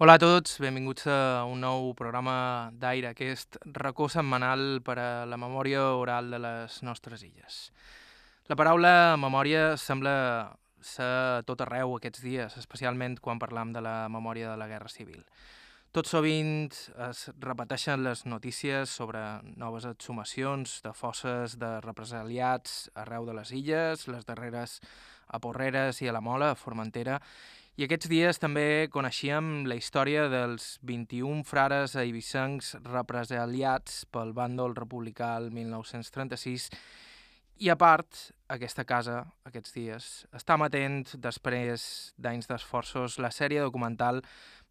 Hola a tots, benvinguts a un nou programa d'Aire, aquest racó setmanal per a la memòria oral de les nostres illes. La paraula memòria sembla ser tot arreu aquests dies, especialment quan parlam de la memòria de la Guerra Civil. Tot sovint es repeteixen les notícies sobre noves exhumacions de fosses de represaliats arreu de les illes, les darreres a Porreres i a la Mola, a Formentera, i aquests dies també coneixíem la història dels 21 frares eivissencs represaliats pel bàndol republicà el 1936 i a part, aquesta casa, aquests dies, està matent, després d'anys d'esforços, la sèrie documental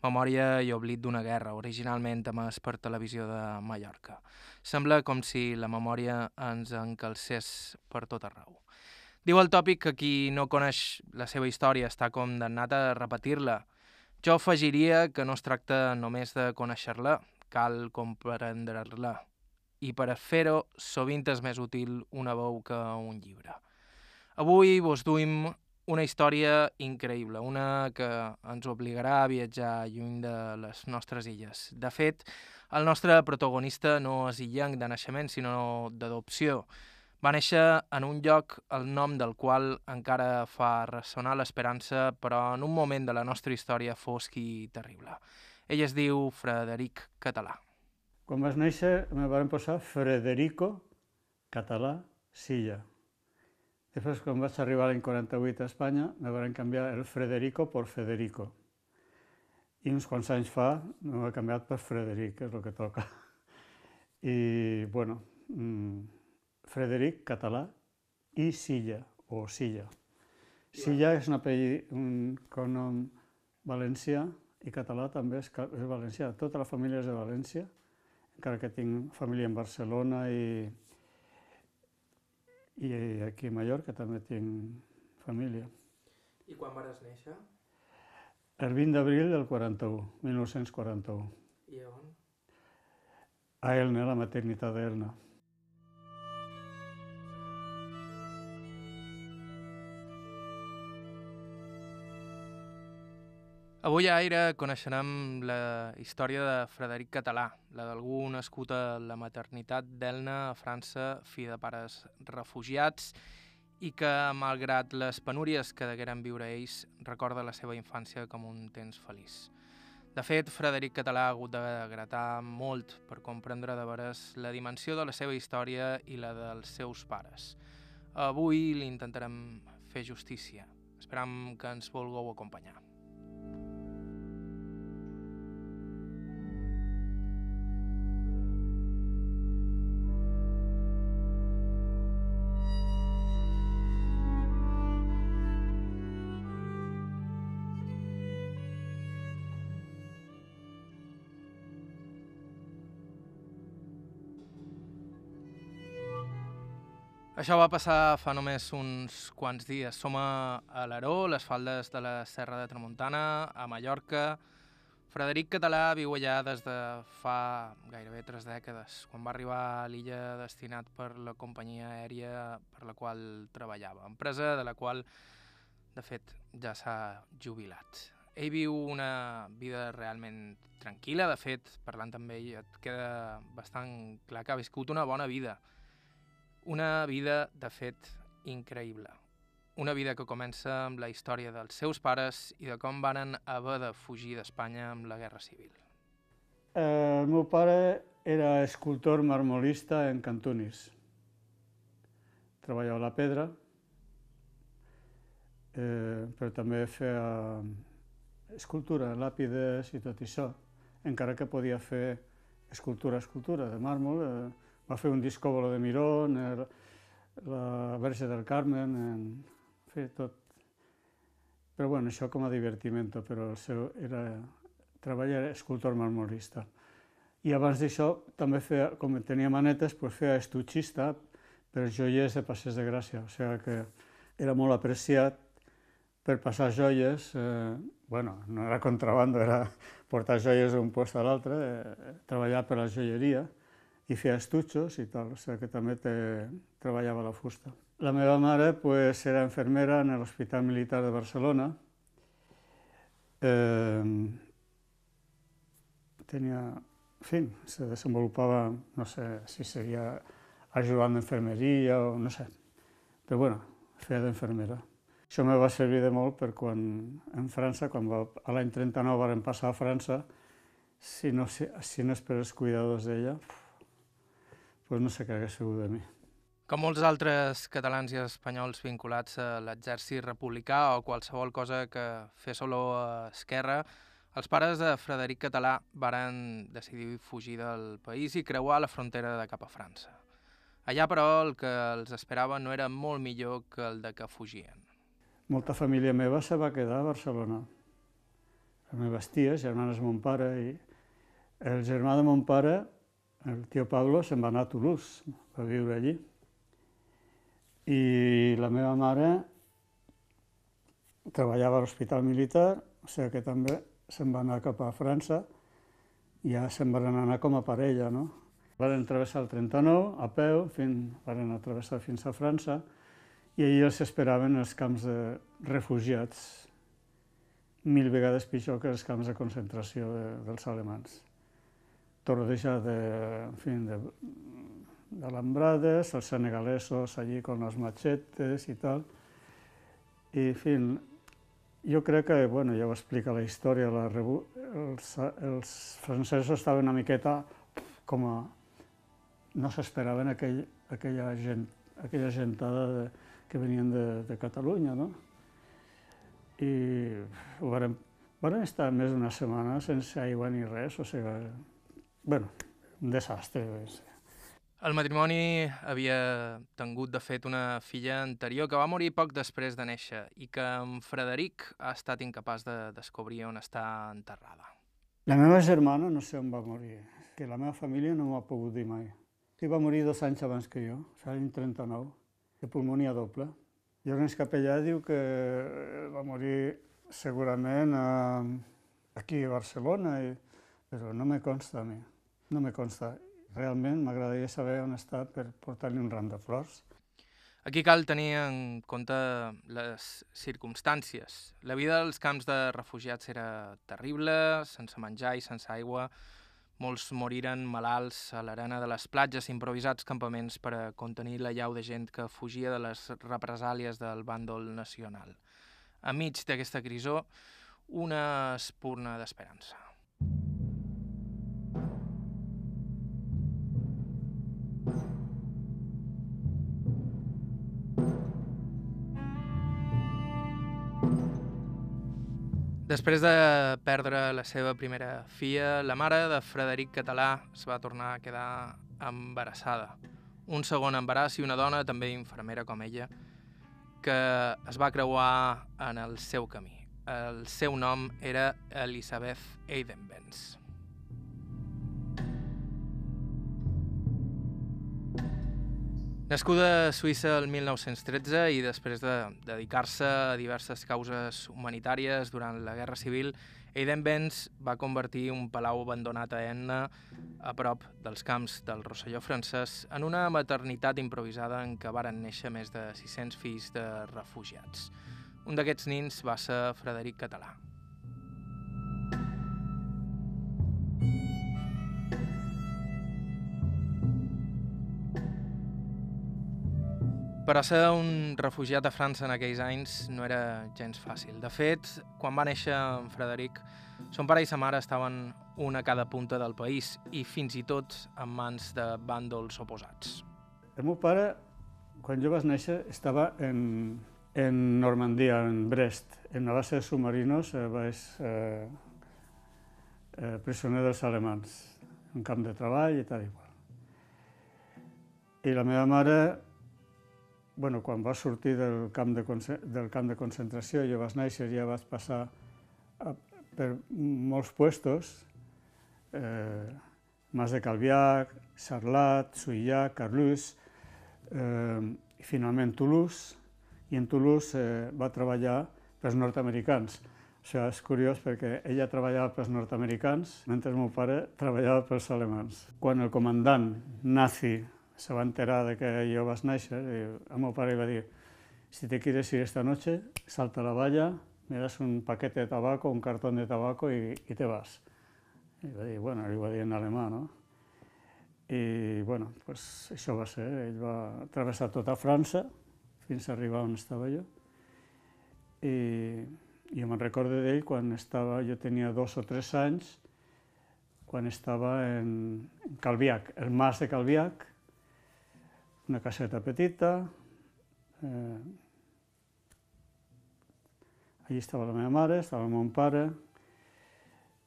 Memòria i oblit d'una guerra, originalment emès per televisió de Mallorca. Sembla com si la memòria ens encalcés per tot arreu. Diu el tòpic que qui no coneix la seva història està condemnat a repetir-la. Jo afegiria que no es tracta només de conèixer-la, cal comprendre-la. I per fer-ho, sovint és més útil una veu que un llibre. Avui vos duim una història increïble, una que ens obligarà a viatjar lluny de les nostres illes. De fet, el nostre protagonista no és illenc de naixement, sinó d'adopció. Va néixer en un lloc el nom del qual encara fa ressonar l'esperança, però en un moment de la nostra història fosc i terrible. Ell es diu Frederic Català. Quan vas néixer me van posar Frederico Català Silla. Després, quan vaig arribar l'any 48 a Espanya, me van canviar el Frederico per Federico. I uns quants anys fa m'ho he canviat per Frederic, és el que toca. I, bueno, mmm, Frederic Català i Silla, o Silla. Silla és un apell, un cognom valencià i català també és, és valencià. Tota la família és de València, encara que tinc família en Barcelona i, i aquí a Mallorca també tinc família. I quan vas néixer? El 20 d'abril del 41, 1941. I on? A Elna, a la maternitat d'Elna. Avui a Aire coneixerem la història de Frederic Català, la d'algú nascut a la maternitat d'Elna, a França, fill de pares refugiats, i que, malgrat les penúries que degueren viure ells, recorda la seva infància com un temps feliç. De fet, Frederic Català ha hagut de gratar molt per comprendre de veres la dimensió de la seva història i la dels seus pares. Avui li intentarem fer justícia. Esperam que ens vulgueu acompanyar. Això va passar fa només uns quants dies. Som a, l'Aró, les faldes de la Serra de Tramuntana, a Mallorca. Frederic Català viu allà des de fa gairebé tres dècades, quan va arribar a l'illa destinat per la companyia aèria per la qual treballava, empresa de la qual, de fet, ja s'ha jubilat. Ell viu una vida realment tranquil·la, de fet, parlant amb ell et queda bastant clar que ha viscut una bona vida, una vida, de fet, increïble. Una vida que comença amb la història dels seus pares i de com varen haver de fugir d'Espanya amb la Guerra Civil. Eh, el meu pare era escultor marmolista en Cantunis. Treballava la pedra, eh, però també feia escultura, làpides i tot això, encara que podia fer escultura, escultura de màrmol, eh, va fer un discòbolo de Mirón, el, la Verge del Carmen, en fi, tot. Però bueno, això com a divertiment, però el seu era, treballar escultor marmorista. I abans d'això també feia, com tenia manetes, pues feia estutxista per joies de Passes de Gràcia, o sigui que era molt apreciat per passar joies, eh, bueno, no era contrabando, era portar joies d'un lloc a l'altre, eh, treballar per la joieria, i feia estutxos i tal, o sigui que també te, treballava la fusta. La meva mare pues, era infermera en l'Hospital Militar de Barcelona. Eh, tenia, en fi, se desenvolupava, no sé si seria ajudant d'infermeria o no sé, però bueno, feia d'infermera. Això me va servir de molt per quan en França, quan va, a l'any 39 vam passar a França, si no, si, si no és per els cuidadors d'ella, pues no sé què hagués sigut de mi. Com molts altres catalans i espanyols vinculats a l'exèrcit republicà o qualsevol cosa que fes olor a esquerra, els pares de Frederic Català varen decidir fugir del país i creuar la frontera de cap a França. Allà, però, el que els esperava no era molt millor que el de que fugien. Molta família meva se va quedar a Barcelona. Les meves ties, germanes de mon pare, i el germà de mon pare, el tio Pablo, se'n va anar a Toulouse, va viure allí. I la meva mare treballava a l'hospital militar, o sigui que també se'n va anar cap a França, ja se'n van anar com a parella, no? Van travessar el 39 a peu, fins, van travessar fins a França, i allí els esperaven els camps de refugiats, mil vegades pitjor que els camps de concentració de, dels alemans. Tordeja de, en fin, de, d'alambrades, els senegalesos allí con les machetes i tal. I, en fi, jo crec que, bueno, ja ho explica la història, la rebu... els, els francesos estaven una miqueta com a... no s'esperaven aquell, aquella, gent, aquella gentada de, que venien de, de Catalunya, no? I ho varen, varen estar més d'una setmana sense aigua ni res, o sigui, bueno, un desastre. El matrimoni havia tingut, de fet, una filla anterior que va morir poc després de néixer i que en Frederic ha estat incapaç de descobrir on està enterrada. La meva germana no sé on va morir, que la meva família no m'ho ha pogut dir mai. Sí, va morir dos anys abans que jo, l'any 39, de pulmonia doble. I Ernest Capellà diu que va morir segurament aquí a Barcelona, però no me consta a mi. No me consta. Realment m'agradaria saber on està per portar-li un ram de flors. Aquí cal tenir en compte les circumstàncies. La vida dels camps de refugiats era terrible, sense menjar i sense aigua. Molts moriren malalts a l'arena de les platges, improvisats campaments per a contenir la llau de gent que fugia de les represàlies del bàndol nacional. A mig d'aquesta crisó, una espurna d'esperança. Després de perdre la seva primera filla, la mare de Frederic Català es va tornar a quedar embarassada. Un segon embaràs i una dona, també infermera com ella, que es va creuar en el seu camí. El seu nom era Elisabeth Eidenbenz. Nascuda a Suïssa el 1913 i després de dedicar-se a diverses causes humanitàries durant la Guerra Civil, Aiden Benz va convertir un palau abandonat a Enna, a prop dels camps del Rosselló francès, en una maternitat improvisada en què varen néixer més de 600 fills de refugiats. Un d'aquests nins va ser Frederic Català. Però ser un refugiat a França en aquells anys no era gens fàcil. De fet, quan va néixer en Frederic, son pare i sa mare estaven una a cada punta del país i fins i tot en mans de bàndols oposats. El meu pare, quan jo vaig néixer, estava en, en Normandia, en Brest, en la base de submarinos, eh, vaig eh, eh, prisioner dels alemans, un camp de treball i tal i qual. I la meva mare bueno, quan va sortir del camp de, del camp de concentració, jo vaig néixer, ja vaig passar a, per molts puestos, eh, Mas de Calviac, Sarlat, Suïllà, Carlús, eh, i finalment Toulouse, i en Toulouse eh, va treballar pels nord-americans. Això és curiós perquè ella treballava pels nord-americans, mentre el meu pare treballava pels alemans. Quan el comandant nazi se va enterar de que jo vaig néixer i el meu pare va dir si te quieres ir esta noche, salta la valla, me das un paquete de tabaco, un cartón de tabaco y, y te vas. I va dir, bueno, li va dir en alemà, no? I, bueno, pues, això va ser. Ell va travessar tota França fins a arribar on estava jo. I, i jo me'n recordo d'ell quan estava, jo tenia dos o tres anys, quan estava en, en Calviac, el mas de Calviac, una caseta petita, eh, allí estava la meva mare, estava mon pare,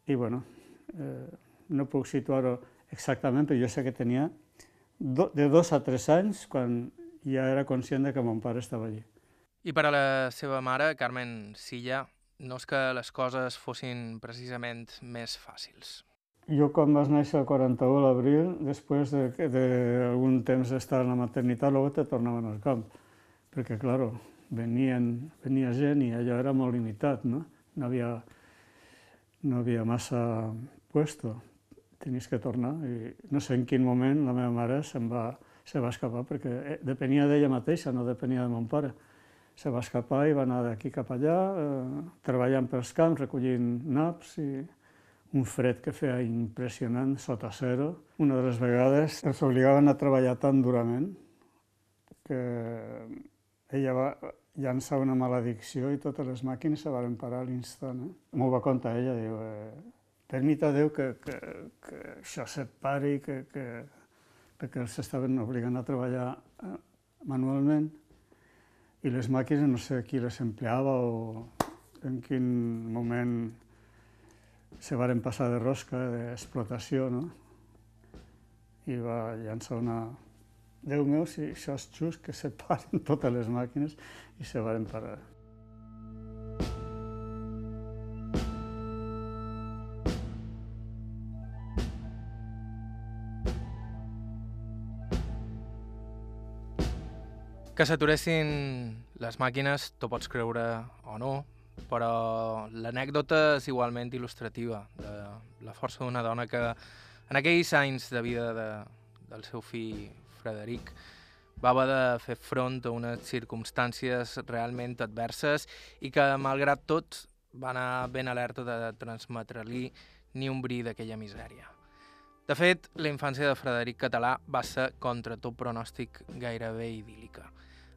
i bueno, eh, no puc situar-ho exactament, però jo sé que tenia do, de dos a tres anys quan ja era conscient de que mon pare estava allí. I per a la seva mare, Carmen Silla, no és que les coses fossin precisament més fàcils. Jo quan vas néixer el 41 a l'abril, després d'algun de, temps d'estar en la maternitat, luego te tornaven al camp, perquè, claro, venien, venia gent i allò era molt limitat, no? No havia, no havia massa puesto, tenies que tornar i no sé en quin moment la meva mare se'n va, se va escapar perquè eh, depenia d'ella mateixa, no depenia de mon pare. Se va escapar i va anar d'aquí cap allà, eh, treballant pels camps, recollint naps i un fred que feia impressionant, sota zero. Una de les vegades els obligaven a treballar tan durament que ella va llançar una maledicció i totes les màquines se van parar a l'instant. Eh? M'ho va contar ella, diu, eh, permita Déu que, que, que això se pari, que, que, perquè els estaven obligant a treballar eh, manualment i les màquines no sé qui les empleava o en quin moment se varen passar de rosca, d'explotació, no? I va llançar una... Déu meu, si això és just, que se paren totes les màquines i se varen parar. Que s'aturessin les màquines, t'ho pots creure o no, però l'anècdota és igualment il·lustrativa de la força d'una dona que en aquells anys de vida de, del seu fill Frederic va haver de fer front a unes circumstàncies realment adverses i que, malgrat tot, va anar ben alerta de transmetre-li ni un bri d'aquella misèria. De fet, la infància de Frederic Català va ser, contra tot pronòstic, gairebé idíl·lica.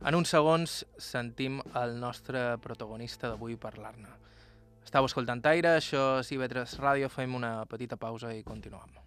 En uns segons sentim el nostre protagonista d'avui parlar-ne. Estau escoltant Aire, això és IB3 Ràdio, fem una petita pausa i continuem.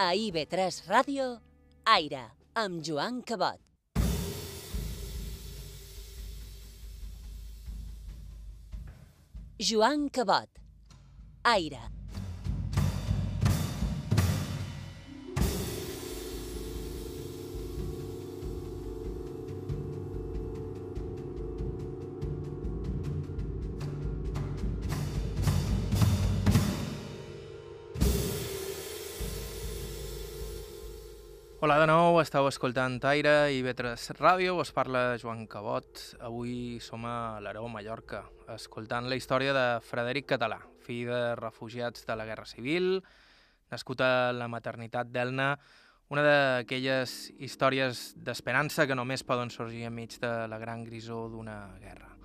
A IB3 Ràdio, Aire, amb Joan Cabot. Joan Cabot. Aire. Hola de nou, estàu escoltant Aire i Vetres Ràdio, us parla Joan Cabot. Avui som a l'Aró, Mallorca, escoltant la història de Frederic Català, fill de refugiats de la Guerra Civil, nascut a la maternitat d'Elna, una d'aquelles històries d'esperança que només poden sorgir enmig de la gran grisó d'una guerra.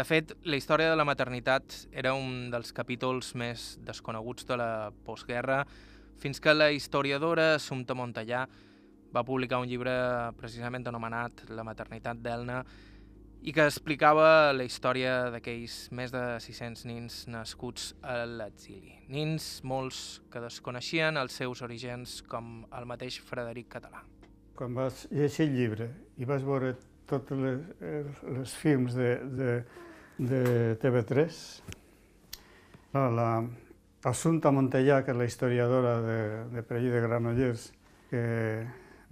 De fet, la història de la maternitat era un dels capítols més desconeguts de la postguerra, fins que la historiadora Assumpta Montellà va publicar un llibre precisament anomenat La maternitat d'Elna i que explicava la història d'aquells més de 600 nins nascuts a l'exili. Nins, molts, que desconeixien els seus orígens com el mateix Frederic Català. Quan vaig llegir el llibre i vaig veure tots les, els films de, de, de TV3, la, la Assunta Montellà, que és la historiadora de, de per allí de Granollers, que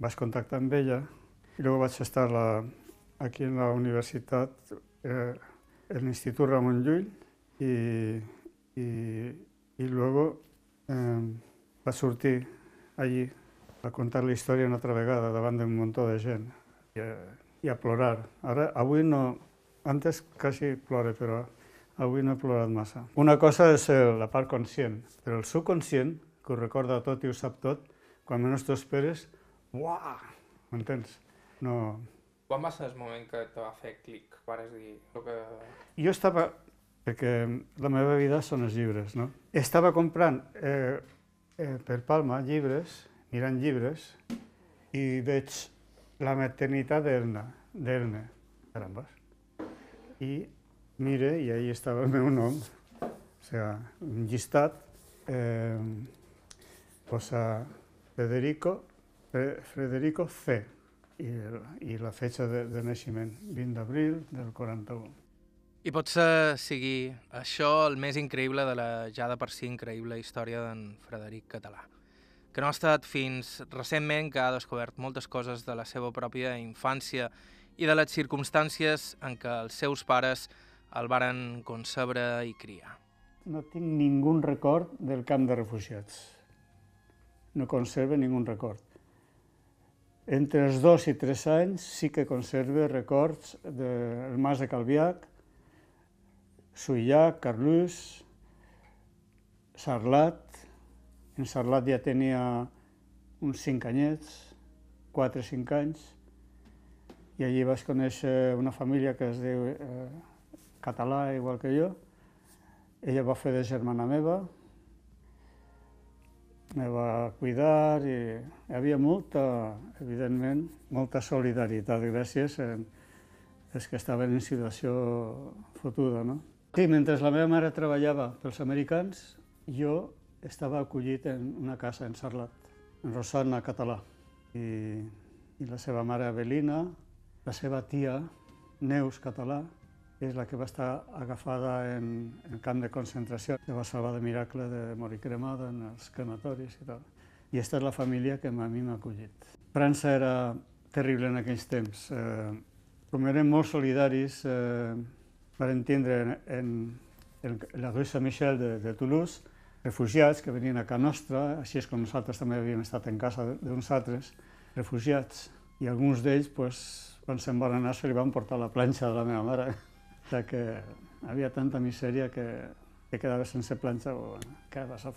vaig contactar amb ella, i després vaig estar la, aquí en la universitat, eh, el Instituto Ramón Llull, y, y, y luego eh, va sortir allí a contar la història una altra vegada davant d'un muntó de gent i a, i a plorar. Ara, avui no, antes quasi plore, però avui no he plorat massa. Una cosa és la part conscient, però el subconscient, que ho recorda tot i ho sap tot, quan menys t'ho esperes, uah, m'entens? No, quan va ser el moment que te va fer clic? Vares dir el que... Jo estava, perquè la meva vida són els llibres, no? Estava comprant eh, eh, per Palma llibres, mirant llibres, i veig la maternitat d'Elna, d'Elna, carambes. I mire, i ahí estava el meu nom, o sigui, un llistat, eh, posa Federico, Federico C i, i la fetge de, de naixement, 20 d'abril del 41. I potser sigui això el més increïble de la ja de per si increïble història d'en Frederic Català, que no ha estat fins recentment que ha descobert moltes coses de la seva pròpia infància i de les circumstàncies en què els seus pares el varen concebre i criar. No tinc ningú record del camp de refugiats. No conserve ningú record. Entre els dos i tres anys sí que conserve records del Mas de Calviac, Suillac, Carlús, Sarlat. En Sarlat ja tenia uns cinc anyets, quatre o cinc anys, i allí vaig conèixer una família que es diu eh, català, igual que jo. Ella va fer de germana meva, me va cuidar i hi havia molta, evidentment, molta solidaritat gràcies a els que estaven en situació fotuda. No? Sí, mentre la meva mare treballava pels americans, jo estava acollit en una casa en Sarlat, en Rosana Català. I, i la seva mare Avelina, la seva tia Neus Català, és la que va estar agafada en, en camp de concentració, que va salvar de miracle de morir cremada en els crematoris i tal. I aquesta és la família que a mi m'ha acollit. França era terrible en aquells temps. Eh, com eren molt solidaris, eh, van entendre en, en, en la rue Saint-Michel de, de Toulouse, refugiats que venien a casa nostra, així és com nosaltres també havíem estat en casa d'uns altres, refugiats, i alguns d'ells, pues, quan se'n van anar, se li van portar la planxa de la meva mare de que havia tanta misèria que, que quedava sense planxa o a fer?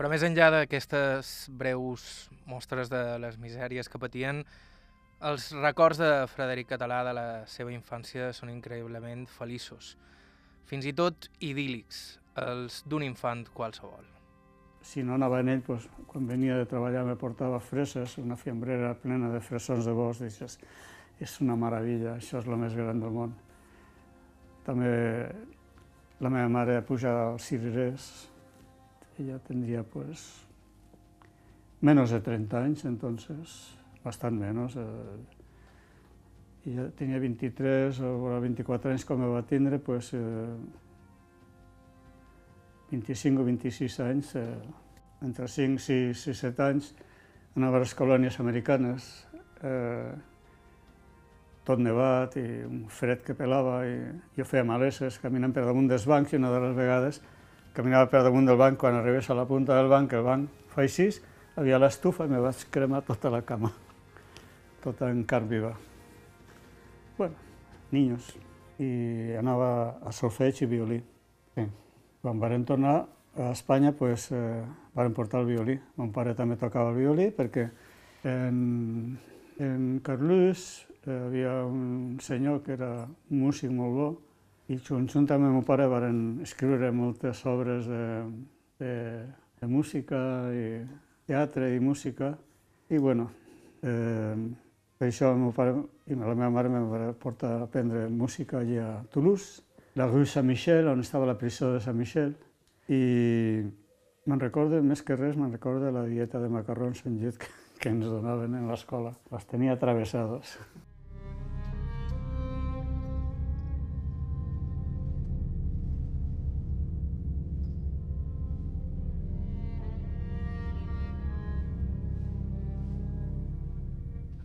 Però més enllà d'aquestes breus mostres de les misèries que patien, els records de Frederic Català de la seva infància són increïblement feliços, fins i tot idíl·lics, els d'un infant qualsevol. Si no anava en ell, doncs, quan venia de treballar me portava freses, una fiambrera plena de fresons de bosc, i dius, és una meravella, això és el més gran del món. També la meva mare puja als cirerers, ella tendría pues menos de 30 anys, entonces, bastant menys. Eh, ella tenia 23 o 24 anys me va tindre, pues, eh, 25 o 26 anys, eh, entre 5, 6 i 7 anys, anava a les colònies americanes, eh, tot nevat i un fred que pelava i jo feia maleses caminant per damunt dels bancs i una de les vegades caminava per damunt del banc, quan arribés a la punta del banc, el banc fa així, havia l'estufa i me vaig cremar tota la cama, tota en carn viva. Bueno, niños. I anava a solfeig i violí. Sí. Quan vam tornar a Espanya, pues, eh, vam portar el violí. Mon pare també tocava el violí perquè en, en Carlús hi havia un senyor que era músic molt bo i conjunt amb el meu pare van escriure moltes obres de, de, de música i teatre i música i bueno, eh, això el meu pare i la meva mare em van portar a aprendre música allà a Toulouse, la rue Saint-Michel, on estava la presó de Saint-Michel, i me'n recordo, més que res, me'n recordo la dieta de macarrons amb llet que, que ens donaven en l'escola. Les tenia travessades.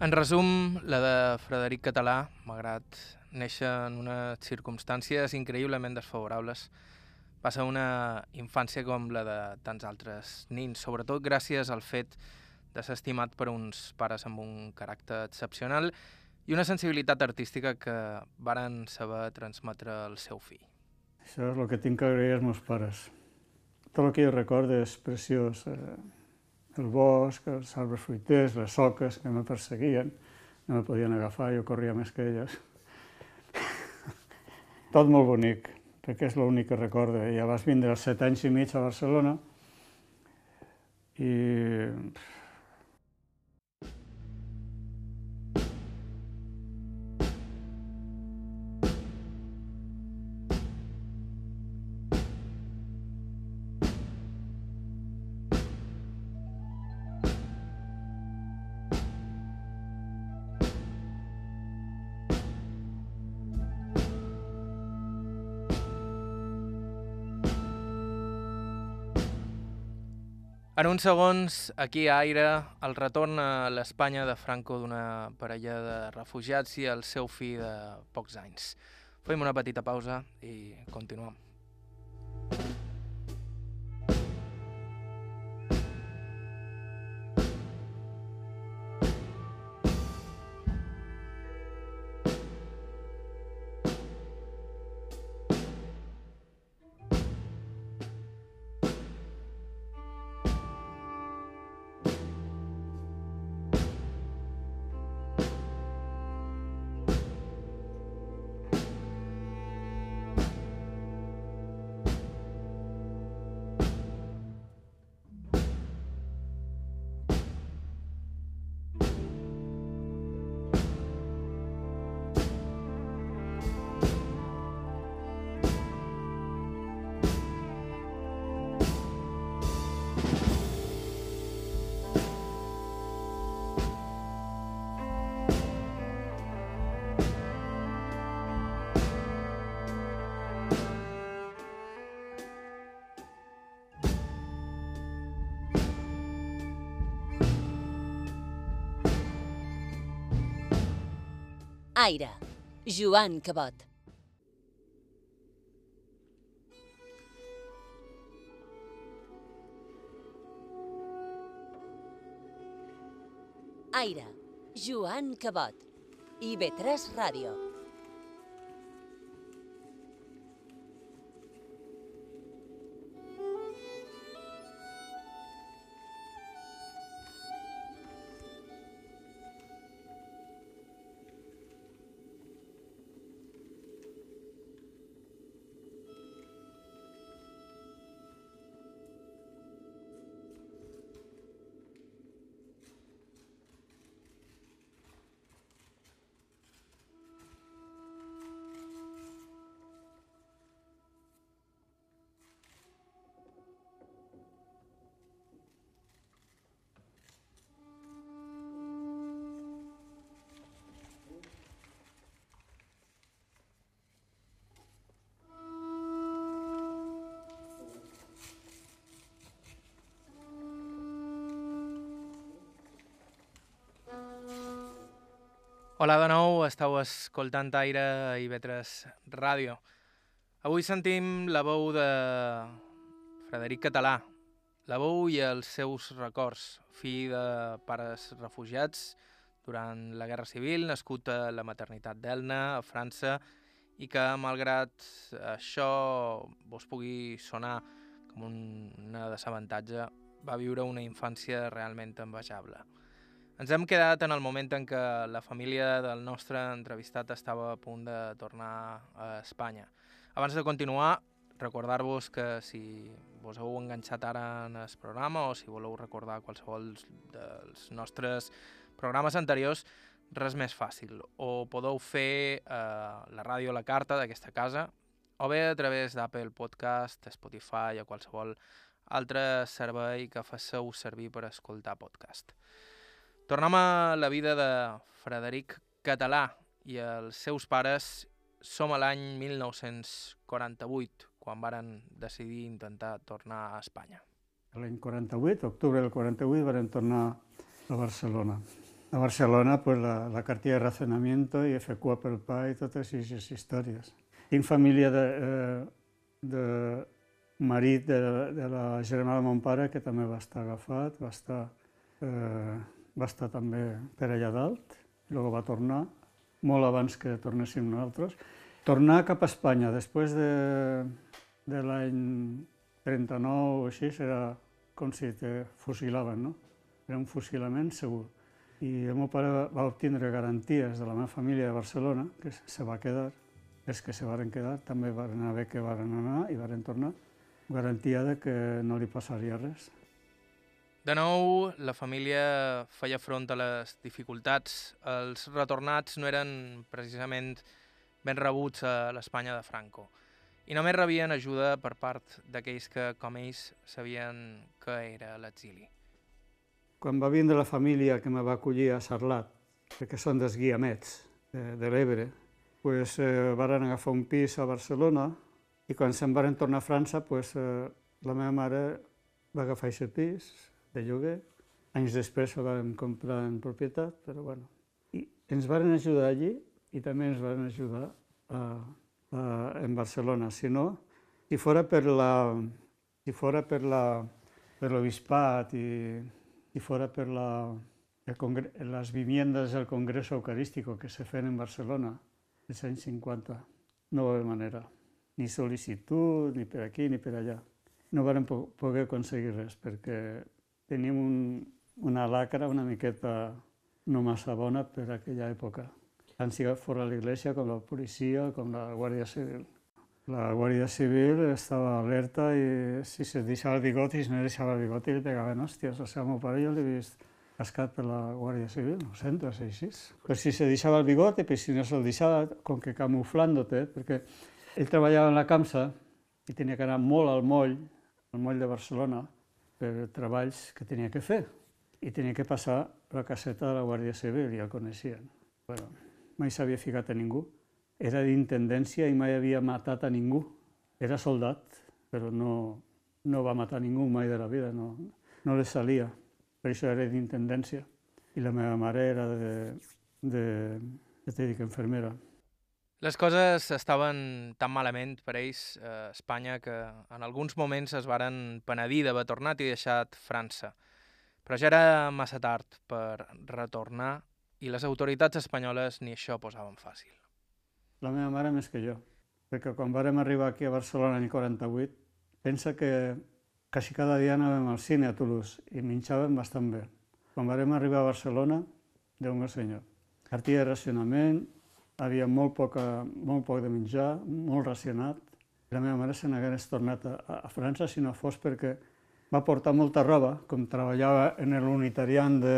En resum, la de Frederic Català, malgrat néixer en unes circumstàncies increïblement desfavorables, passa una infància com la de tants altres nins, sobretot gràcies al fet de ser estimat per uns pares amb un caràcter excepcional i una sensibilitat artística que varen saber transmetre al seu fill. Això és el que tinc que agrair als meus pares. Tot el que jo recordo és preciós. Eh, el bosc, els arbres fruiters, les soques que me perseguien, no me podien agafar, jo corria més que elles. Tot molt bonic, perquè és l'únic que recordo. Ja vas vindre als set anys i mig a Barcelona i En uns segons, aquí a Aire, el retorn a l'Espanya de Franco d'una parella de refugiats i el seu fill de pocs anys. Fem una petita pausa i continuem. Aire, Joan Cabot. Aire, Joan Cabot. IB3 Ràdio. Hola de nou, estàu escoltant Aire i Vetres Ràdio. Avui sentim la veu de Frederic Català, la veu i els seus records, fill de pares refugiats durant la Guerra Civil, nascut a la maternitat d'Elna, a França, i que, malgrat això vos pugui sonar com una desavantatge, va viure una infància realment envejable. Ens hem quedat en el moment en què la família del nostre entrevistat estava a punt de tornar a Espanya. Abans de continuar, recordar-vos que si vos heu enganxat ara en el programa o si voleu recordar qualsevol dels nostres programes anteriors, res més fàcil. O podeu fer eh, la ràdio la carta d'aquesta casa, o bé a través d'Apple Podcast, Spotify o qualsevol altre servei que faceu servir per escoltar podcast. Tornem a la vida de Frederic Català i els seus pares. Som a l'any 1948, quan varen decidir intentar tornar a Espanya. L'any 48, octubre del 48, varen tornar a Barcelona. A Barcelona, pues, la, la cartilla de racionamiento i FQA pel pa i totes aquestes històries. Tinc família de, eh, de marit de, de la germana de mon pare, que també va estar agafat, va estar, eh, va estar també per allà dalt, i després va tornar, molt abans que tornéssim nosaltres. Tornar cap a Espanya després de, de l'any 39 o així era com si te fusilaven, no? Era un fusilament segur. I el meu pare va obtindre garanties de la meva família de Barcelona, que se va quedar, els que se varen quedar també van haver que varen anar i varen tornar, garantia de que no li passaria res. De nou, la família feia front a les dificultats. Els retornats no eren precisament ben rebuts a l'Espanya de Franco i només rebien ajuda per part d'aquells que, com ells, sabien que era l'exili. Quan va vindre la família que me va acollir a Sarlat, perquè són dels guiamets de, de l'Ebre, pues, eh, varen agafar un pis a Barcelona i quan se'n varen tornar a França, pues, eh, la meva mare va agafar aquest pis de lloguer. Anys després el vam comprar en propietat, però bueno. I ens varen ajudar allí i també ens varen ajudar a, a, en Barcelona. Si no, si fora per la, si fora per la, per l'obispat i, i fora per la, les viviendas del Congreso Eucarístico que se feien en Barcelona als anys 50, no va haver manera. Ni sol·licitud, ni per aquí, ni per allà. No vam poder aconseguir res, perquè teníem un, una lacra una miqueta no massa bona per aquella època, tant si fora l'església com la policia com la Guàrdia Civil. La Guàrdia Civil estava alerta i si se deixava el bigoti, si no deixava el bigoti, li pegaven hòsties. O sigui, el meu pare jo l'he vist cascat per la Guàrdia Civil, ho sento, és així. Però si se deixava el bigoti, però si no se'l deixava, com que camuflant-te, perquè ell treballava en la CAMSA i tenia que anar molt al moll, al moll de Barcelona, per treballs que tenia que fer. I tenia que passar la caseta de la Guàrdia Civil, ja el coneixien. Bueno, mai s'havia ficat a ningú. Era d'intendència i mai havia matat a ningú. Era soldat, però no, no va matar ningú mai de la vida, no, no li salia. Per això era d'intendència. I la meva mare era de, de, de, dic, infermera. Les coses estaven tan malament per ells a Espanya que en alguns moments es varen penedir d'haver tornat i deixat França. Però ja era massa tard per retornar i les autoritats espanyoles ni això posaven fàcil. La meva mare més que jo, perquè quan vàrem arribar aquí a Barcelona l'any 48, pensa que quasi cada dia anàvem al cine a Toulouse i menjàvem bastant bé. Quan vàrem arribar a Barcelona, Déu meu senyor, cartilla de racionament, havia molt, poca, molt poc de menjar, molt racionat. La meva mare se n'hagués tornat a, a França si no fos perquè va portar molta roba, com treballava en l'unitarian de,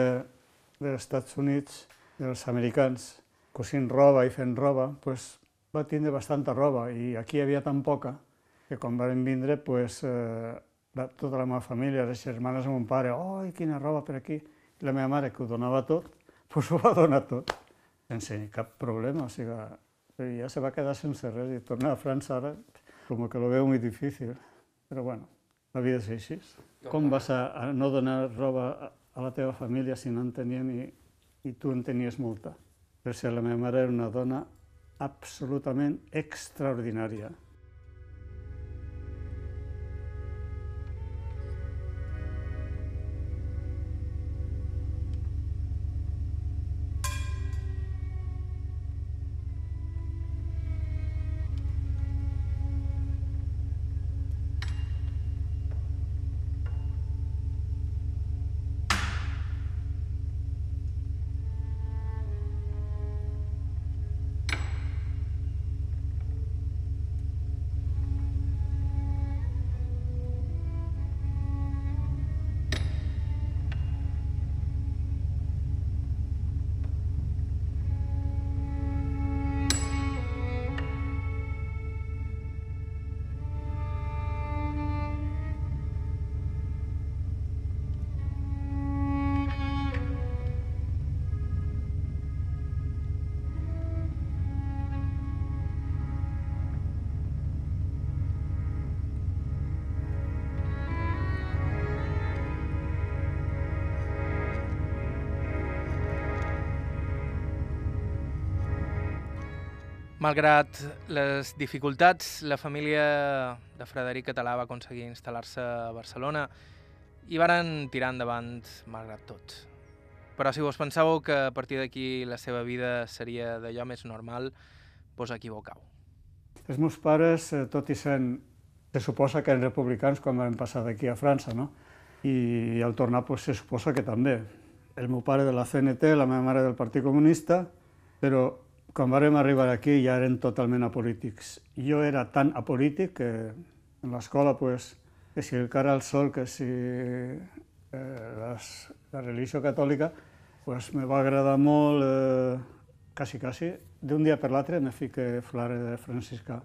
dels Estats Units, dels americans, cosint roba i fent roba, pues, va tindre bastanta roba i aquí hi havia tan poca que quan vam vindre, pues, eh, tota la meva família, les germanes de mon pare, oh, quina roba per aquí. I la meva mare, que ho donava tot, pues ho va donar tot sense cap problema, o sigui, ja se va quedar sense res i tornar a França ara com que lo veu molt difícil. Però bueno, la vida és així. Com vas a, a no donar roba a, la teva família si no en tenien i, i tu en tenies molta? Per ser la meva mare era una dona absolutament extraordinària. Malgrat les dificultats, la família de Frederic Català va aconseguir instal·lar-se a Barcelona i varen tirar endavant malgrat tot. Però si vos pensàveu que a partir d'aquí la seva vida seria d'allò més normal, vos equivocau. Els meus pares, eh, tot i sent, se suposa que eren republicans quan van passar d'aquí a França, no? I al tornar pues, se suposa que també. El meu pare de la CNT, la meva mare del Partit Comunista, però quan vam arribar aquí ja eren totalment apolítics. Jo era tan apolític que en l'escola, pues, que si el cara al sol, que si eh, les, la religió catòlica, pues, me va agradar molt, eh, quasi, quasi, d'un dia per l'altre me fiqué flare de franciscà.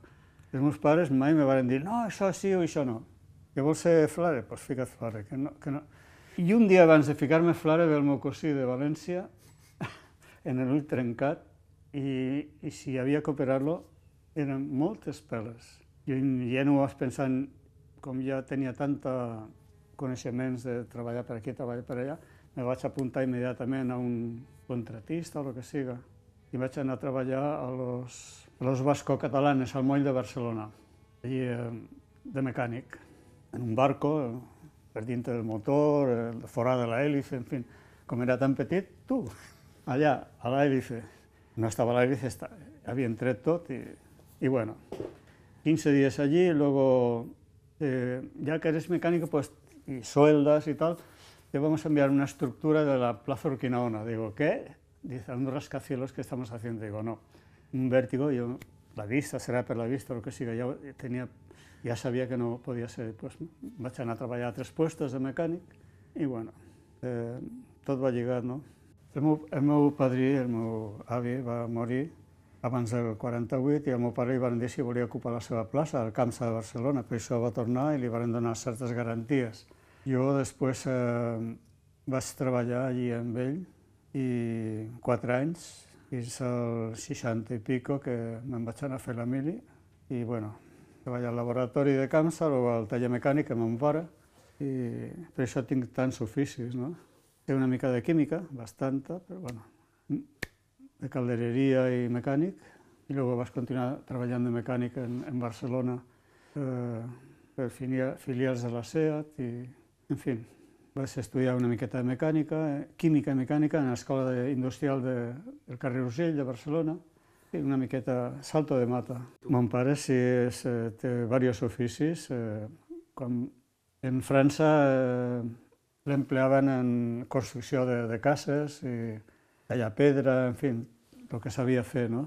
Els meus pares mai me van dir, no, això sí o això no. Que vols ser flare? Doncs pues fica't flare, que no, que no. I un dia abans de ficar-me flare del meu cosí de València, en l'ull trencat, i, i si havia que operar-lo eren moltes peles. Jo ja no vas pensant, com ja tenia tanta coneixements de treballar per aquí, treballar per allà, me vaig apuntar immediatament a un contratista o el que siga i vaig anar a treballar a los, a los Vasco-Catalanes, al moll de Barcelona, allí eh, de mecànic, en un barco, per dintre del motor, eh, fora de l'hèlice, en fi, com era tan petit, tu, allà, a l'hèlice, no estaba la bici, está, habían tret tot y, y bueno, 15 días allí, luego eh, ya que eres mecánico pues, y sueldas y tal, te vamos a enviar una estructura de la Plaza Urquinaona. Digo, ¿qué? Dice, un rascacielos que estamos haciendo. Digo, no, un vértigo, yo, la vista, será por la vista, lo que siga, ya, tenía, ya sabía que no podía ser, pues vaig anar a treballar a tres puestos de mecànic i bueno, eh, tot va lligat, no? El meu, el meu padrí, el meu avi, va morir abans del 48 i el meu pare li van dir si volia ocupar la seva plaça al Camp de Barcelona, per això va tornar i li van donar certes garanties. Jo després eh, vaig treballar allí amb ell i quatre anys, fins al 60 i pico que me'n vaig anar a fer la mili i bueno, treballar al laboratori de Camsa o al taller mecànic amb mon pare i per això tinc tants oficis, no? Té una mica de química, bastanta, però bueno, de caldereria i mecànic, i després vas continuar treballant de mecànic en, en Barcelona eh, per filials de la SEAT i, en fi, vas estudiar una miqueta de mecànica, química i mecànica en l'Escola Industrial de, del carrer Urgell de Barcelona, i una miqueta salto de mata. Mon pare sí és, eh, té diversos oficis. Eh, quan en França eh, l'empleaven en construcció de, de cases i tallar pedra, en fi, el que sabia fer, no?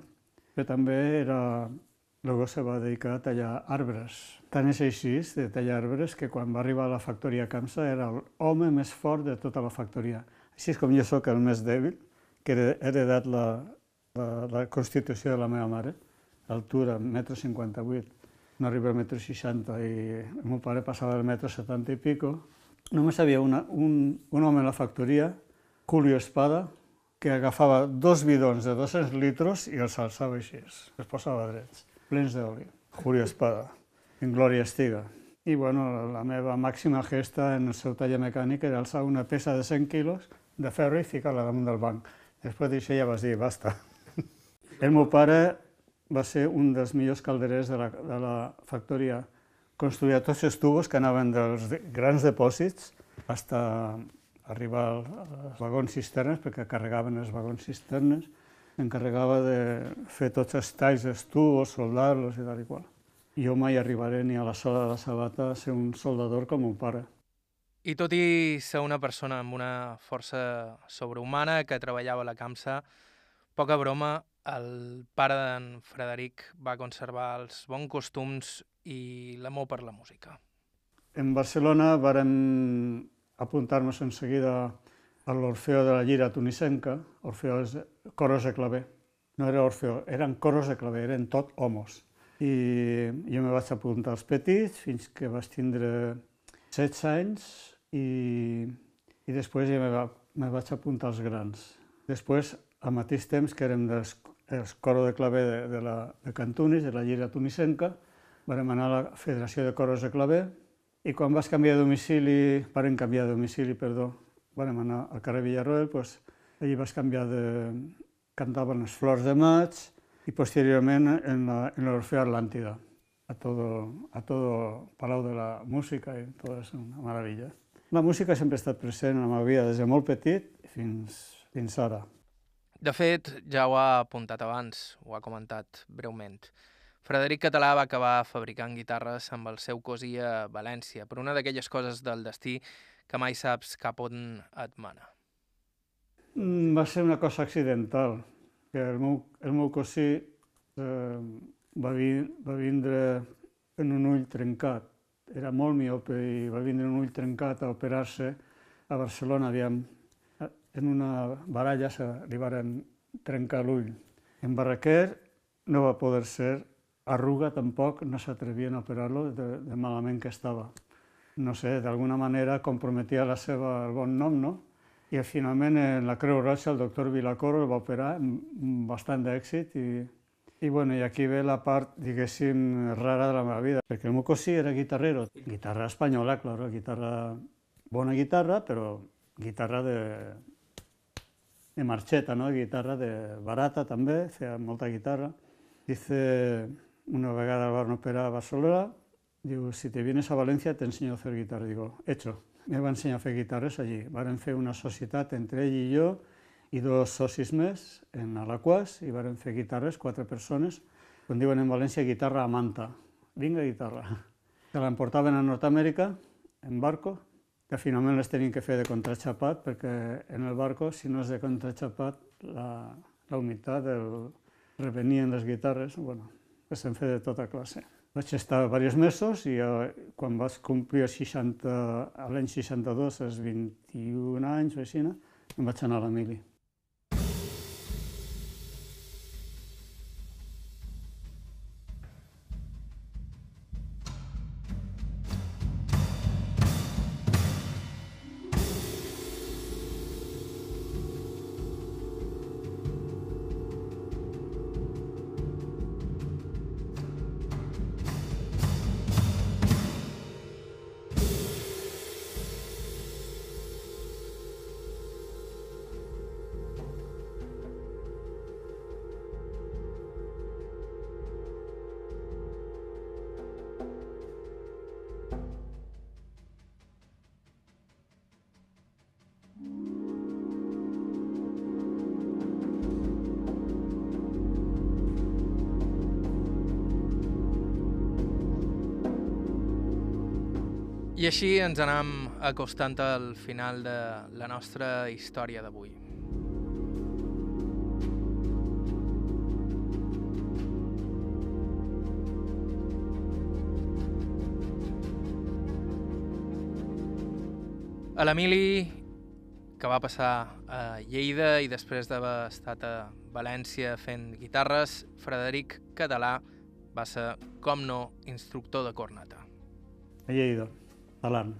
Però també era... Luego se va dedicar a tallar arbres. Tant és així de tallar arbres que quan va arribar a la factoria Camsa era l'home més fort de tota la factoria. Així és com jo sóc el més dèbil, que he heredat la, la, la constitució de la meva mare, altura, 1,58 m, no arriba al 1,60 m i el meu pare passava del 1,70 m i pico, només havia una, un, un home a la factoria, Julio Espada, que agafava dos bidons de 200 litros i els alçava així, els posava drets, plens d'oli. Julio Espada, en glòria estiga. I bueno, la meva màxima gesta en el seu taller mecànic era alçar una peça de 100 quilos de ferro i ficar-la damunt del banc. Després d'això ja vas dir, basta. El meu pare va ser un dels millors calderers de la, de la factoria construïa tots els tubos que anaven dels grans depòsits fins arribar als vagons cisternes, perquè carregaven els vagons cisternes, encarregava de fer tots els talls dels tubos, soldar-los i tal i qual. Jo mai arribaré ni a la sola de la sabata a ser un soldador com un pare. I tot i ser una persona amb una força sobrehumana que treballava a la CAMSA, poca broma, el pare d'en Frederic va conservar els bons costums i l'amor per la música. En Barcelona vàrem apuntar-nos en seguida a l'Orfeo de la Llira tunisenca, Orfeo és coros de claver. No era Orfeo, eren coros de claver, eren tot homos. I jo me vaig apuntar als petits fins que vaig tindre 16 anys i, i després ja me, va, me vaig apuntar als grans. Després, al mateix temps que érem dels, els coro de claver de, de, la, de Cantunis, de la Llira tunisenca, vam anar a la Federació de Coros de Claver i quan vas canviar de domicili, vam canviar de domicili, perdó, vam anar al carrer Villarroel, doncs, allí vas canviar de... cantaven les flors de maig y posteriorment en l'Orfeo Atlàntida, a todo, a todo Palau de la Música i tot és una meravella. La música sempre ha estat present en la meva vida des de molt petit fins, fins ara. De fet, ja ho ha apuntat abans, ho ha comentat breument. Frederic Català va acabar fabricant guitarres amb el seu cosí a València, per una d'aquelles coses del destí que mai saps cap on et mana. Mm, va ser una cosa accidental, que el meu, el meu cosí eh, va, vi, va vindre en un ull trencat era molt miope i va vindre un ull trencat a operar-se a Barcelona, aviam, en una baralla se li varen trencar l'ull. En Barraquer no va poder ser, Arruga tampoc no s'atrevien a operar-lo de, de malament que estava. No sé, d'alguna manera comprometia la seva, el bon nom, no? I finalment en la Creu Roja el doctor Vilacoro el va operar amb bastant d'èxit i i, bueno, i aquí ve la part, diguéssim, rara de la meva vida, perquè el meu cosí era guitarrero, guitarra espanyola, claro, guitarra, bona guitarra, però guitarra de, de marxeta, no? guitarra de barata també, feia molta guitarra. Dice, una vegada el van operar a Barcelona, diu, si te vienes a València te enseño a hacer guitarra. Digo, hecho. Me va ensenyar a fer guitarres allí. Varen fer una societat entre ell i jo, i dos socis més en Alaquàs i varen fer guitarres, quatre persones, com diuen en València, guitarra a manta. Vinga, guitarra. Se l'emportaven a Nord-Amèrica en barco, que finalment les tenien que fer de contraxapat, perquè en el barco, si no és de contraxapat, la, la humitat, el, revenien les guitarres, bueno, les hem fet de tota classe. Vaig estar diversos mesos i eh, quan vaig complir 60, l'any 62, els 21 anys o així, em vaig anar a la mili. I així ens anem acostant al final de la nostra història d'avui. A l'Emili, que va passar a Lleida i després d'haver estat a València fent guitarres, Frederic Català va ser, com no, instructor de corneta. A Lleida. Talant,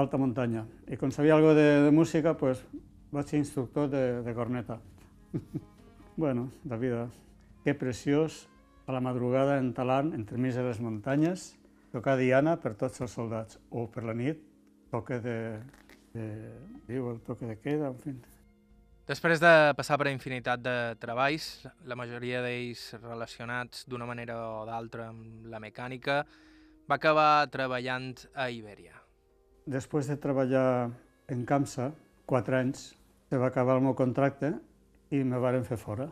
alta muntanya. I com sabia algo de, de música, pues, vaig ser instructor de, de corneta. bueno, la vida. Que preciós, a la madrugada en Talant, entre mig de les muntanyes, tocar diana per tots els soldats, o per la nit, toque de, de, diu, el toque de queda, en fi. Després de passar per infinitat de treballs, la majoria d'ells relacionats d'una manera o d'altra amb la mecànica, va acabar treballant a Ibèria. Després de treballar en CAMSA, quatre anys, se va acabar el meu contracte i me varen fer fora.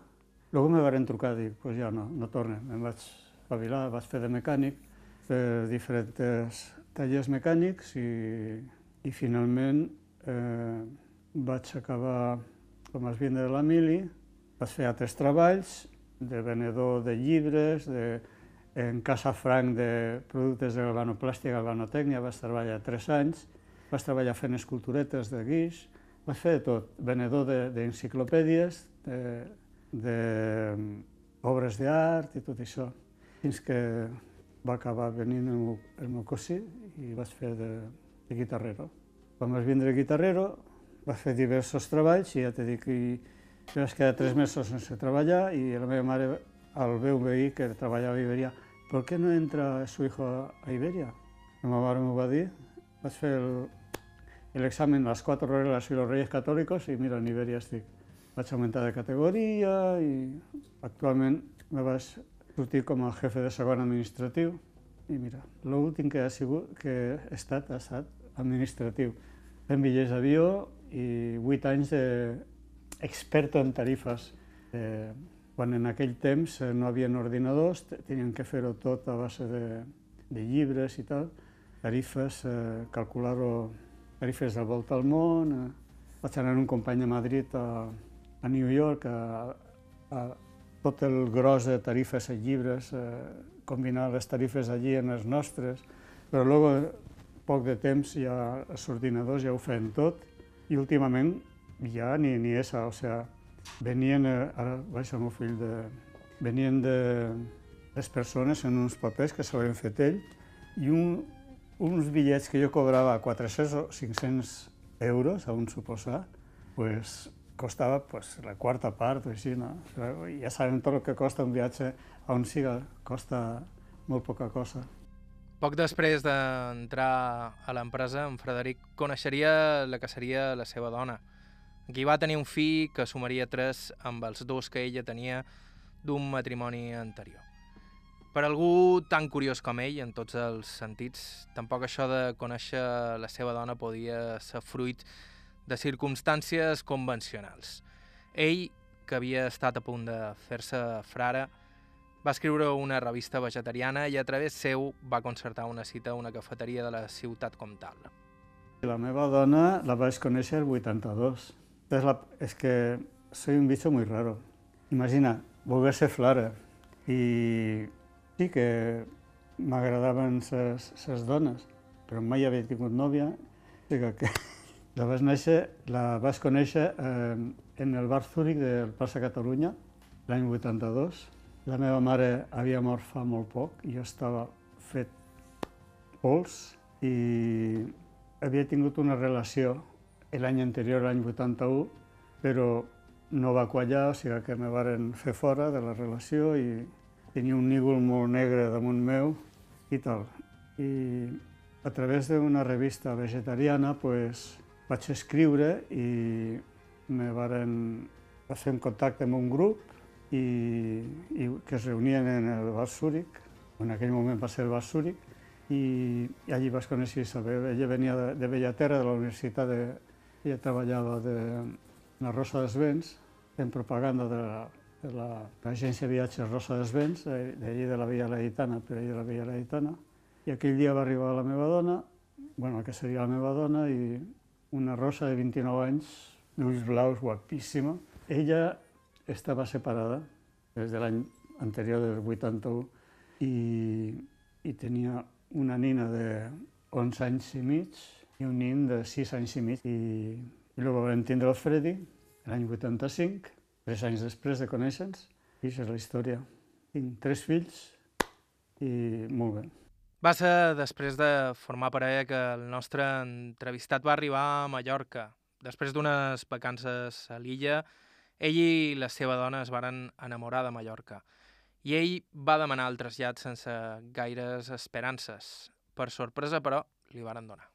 Luego me varen trucar, dic, pues ja no, no torne. Em vaig espavilar, vaig fer de mecànic, fer diferents tallers mecànics i, i finalment eh, vaig acabar com a esbinde de la mili, vaig fer altres treballs de venedor de llibres, de en Casa Franc de productes de galvanoplàstia i galvanotècnia, vaig treballar tres anys, vaig treballar fent esculturetes de guix, vaig fer de tot, venedor d'enciclopèdies, de, de, de obres d'art i tot això, fins que va acabar venint el meu, el meu cosí i vaig fer de, de guitarrero. Quan vaig vindre guitarrero, vaig fer diversos treballs i ja t'he dit que vaig quedar tres mesos sense treballar i la meva mare al veí que treballava a Iberia, ¿por qué no entra su hijo a Iberia? La meva mare m'ho va dir, vaig fer l'examen, les quatre regles i els reis catòlics i mira, en Iberia estic. vaig augmentar de categoria i actualment me vaig sortir com a jefe de segon administratiu. I mira, l'últim que ha sigut, que he estat, ha estat administratiu. Fent bitllets d'avió i vuit anys d'experto en tarifes. Eh, quan en aquell temps eh, no havien ordinadors, tenien que fer-ho tot a base de, de llibres i tal, tarifes, eh, calcular-ho, tarifes de volta al món. Eh. Vaig anar un company a Madrid, a, a New York, a, a tot el gros de tarifes i llibres, eh, combinar les tarifes allí en les nostres, però després, poc de temps, ja els ordinadors ja ho feien tot, i últimament ja ni, ni esa, o sea, venien, eh, ara vaig al meu fill, de, venien de, les persones en uns papers que s'havien fet ell, i un, uns bitllets que jo cobrava 400 o 500 euros, a un suposar, pues, costava pues, la quarta part o així, no? Ja sabem tot el que costa un viatge a on siga, costa molt poca cosa. Poc després d'entrar a l'empresa, en Frederic coneixeria la que seria la seva dona. Aquí va tenir un fill que sumaria tres amb els dos que ella tenia d'un matrimoni anterior. Per algú tan curiós com ell, en tots els sentits, tampoc això de conèixer la seva dona podia ser fruit de circumstàncies convencionals. Ell, que havia estat a punt de fer-se frare, va escriure una revista vegetariana i a través seu va concertar una cita a una cafeteria de la ciutat comtal. La meva dona la vaig conèixer el 82. És, la, és que soy un bicho muy raro. Imagina, voler ser flare. I sí que m'agradaven ses dones, però mai havia tingut nòvia. O sigui que la vaig, néixer, la vaig conèixer eh, en el bar Zúrich del Plaça Catalunya, l'any 82. La meva mare havia mort fa molt poc, i jo estava fet pols i havia tingut una relació l'any anterior, l'any 81, però no va quallar, o sigui que me varen fer fora de la relació i tenia un nígol molt negre damunt meu i tal. I a través d'una revista vegetariana, pues, vaig escriure i me varen fer en contacte amb un grup i, i que es reunien en el Bar Zúrich, en aquell moment va ser el Bar Zúrich, i, i allí vaig conèixer Isabel. Ella venia de, de Bellaterra, de la universitat, de, ella treballava de la Rosa dels Vents, en propaganda de la, de l'agència la, de viatges Rosa dels Vents, d'allí de la Via Laitana, per allà de la Via Laitana, i aquell dia va arribar la meva dona, bueno, que seria la meva dona, i una rosa de 29 anys, d'ulls blaus, guapíssima. Ella estava separada des de l'any anterior, del 81, i, i tenia una nina de 11 anys i mig i un nin de 6 anys i mig. I, i llavors vam tindre el Freddy l'any 85, tres anys després de conèixer-nos, i això és la història. Tinc tres fills i molt bé. Va ser després de formar parella que el nostre entrevistat va arribar a Mallorca. Després d'unes vacances a l'illa, ell i la seva dona es varen enamorar de Mallorca. I ell va demanar el trasllat sense gaires esperances. Per sorpresa, però, li varen donar.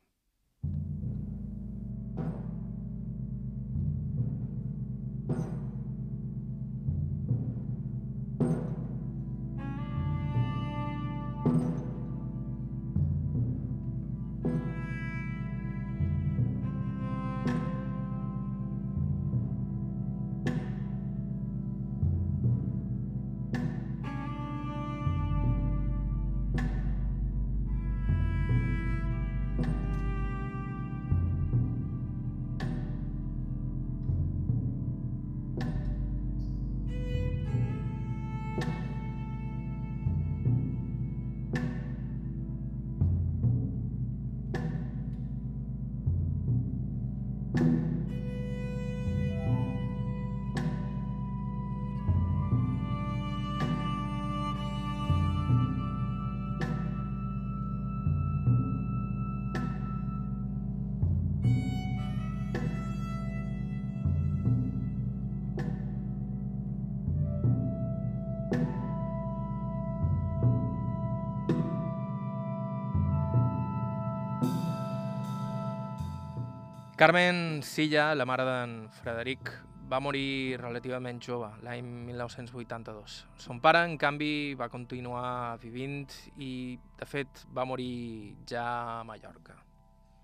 Carmen Silla, la mare d'en Frederic, va morir relativament jove, l'any 1982. Son pare, en canvi, va continuar vivint i, de fet, va morir ja a Mallorca.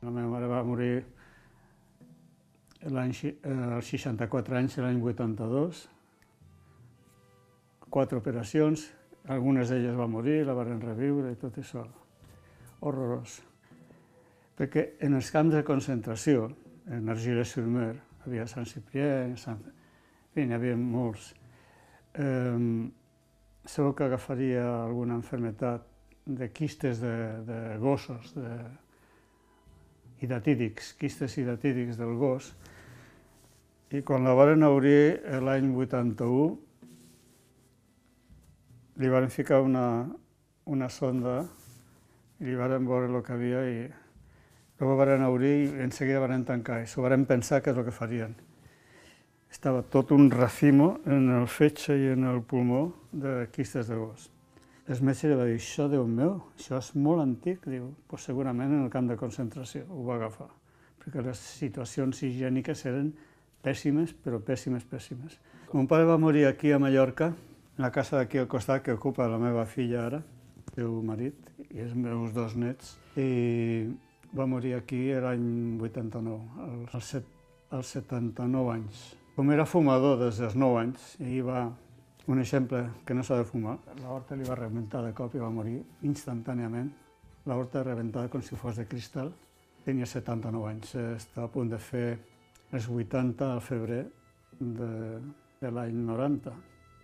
La meva mare va morir l'any eh, als 64 anys, l'any 82. Quatre operacions, algunes d'elles va morir, la van reviure i tot això. Horrorós. Perquè en els camps de concentració, en Argilès-sur-Mer, havia Sant Ciprià, Sant... en fi, n'hi havia molts. Eh, segur que agafaria alguna enfermetat de quistes de, de gossos, de, hidatídics, quistes hidatídics del gos, i quan la varen obrir eh, l'any 81, li varen ficar una, una sonda i li varen veure el que havia i Llavors varen obrir i en seguida varen tancar i s'ho varen pensar que és el que farien. Estava tot un racimo en el fetge i en el pulmó de quistes de gos. El metge li va dir, això, Déu meu, això és molt antic, diu, pues segurament en el camp de concentració ho va agafar, perquè les situacions higièniques eren pèssimes, però pèssimes, pèssimes. Mon pare va morir aquí a Mallorca, en la casa d'aquí al costat que ocupa la meva filla ara, el meu marit i els meus dos nets, i va morir aquí l'any 89, als, set, als 79 anys. Com era fumador des dels 9 anys, i va un exemple que no s'ha de fumar. L'aorta li va rebentar de cop i va morir instantàniament. L'aorta rebentada com si fos de cristal. Tenia 79 anys, està a punt de fer els 80 al febrer de, de l'any 90.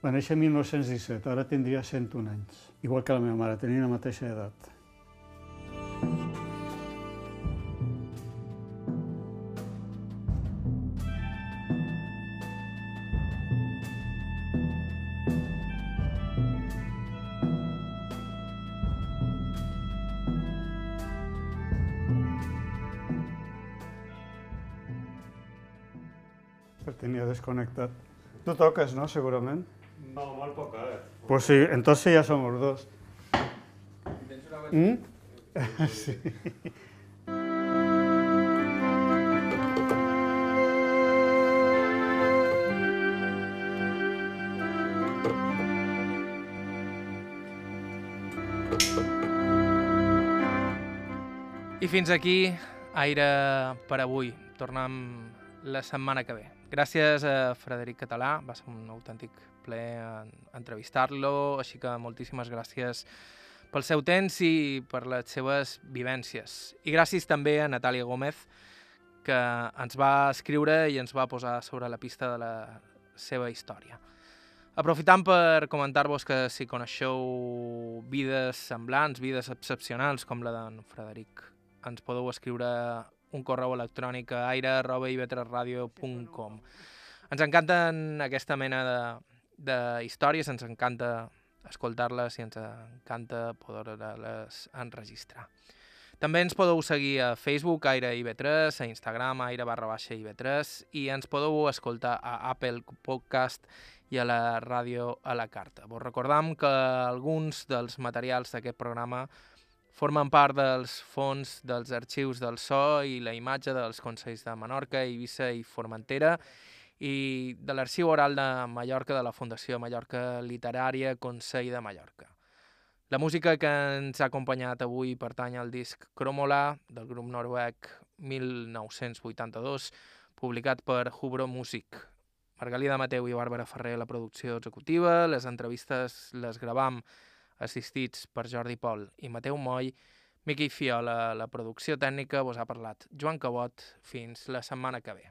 Va néixer en 1917, ara tindria 101 anys. Igual que la meva mare, tenia la mateixa edat. Pero tenía desconectado. Tú tocas, ¿no? Seguramente. No, molt poc, eh? Pues sí, entonces ya somos dos. ¿Mm? sí. I fins aquí, aire per avui. Tornem la setmana que ve. Gràcies a Frederic Català, va ser un autèntic plaer en- entrevistar-lo, així que moltíssimes gràcies pel seu temps i per les seves vivències. I gràcies també a Natàlia Gómez, que ens va escriure i ens va posar sobre la pista de la seva història. Aprofitant per comentar-vos que si coneixeu vides semblants, vides excepcionals com la d'en Frederic, ens podeu escriure un correu electrònic a aire.ivetresradio.com Ens encanten aquesta mena de, de històries, ens encanta escoltar-les i ens encanta poder-les enregistrar. També ens podeu seguir a Facebook, Aire IB3, a Instagram, Aire barra baixa IB3 i ens podeu escoltar a Apple Podcast i a la ràdio a la carta. Vos recordam que alguns dels materials d'aquest programa formen part dels fons dels arxius del so i la imatge dels Consells de Menorca, Eivissa i Formentera i de l'arxiu oral de Mallorca de la Fundació Mallorca Literària Consell de Mallorca. La música que ens ha acompanyat avui pertany al disc Cromola del grup noruec 1982, publicat per Hubro Music. Margalida Mateu i Bàrbara Ferrer la producció executiva, les entrevistes les gravam assistits per Jordi Pol i Mateu Moll, Miqui Fiola, la producció tècnica, vos ha parlat Joan Cabot. Fins la setmana que ve.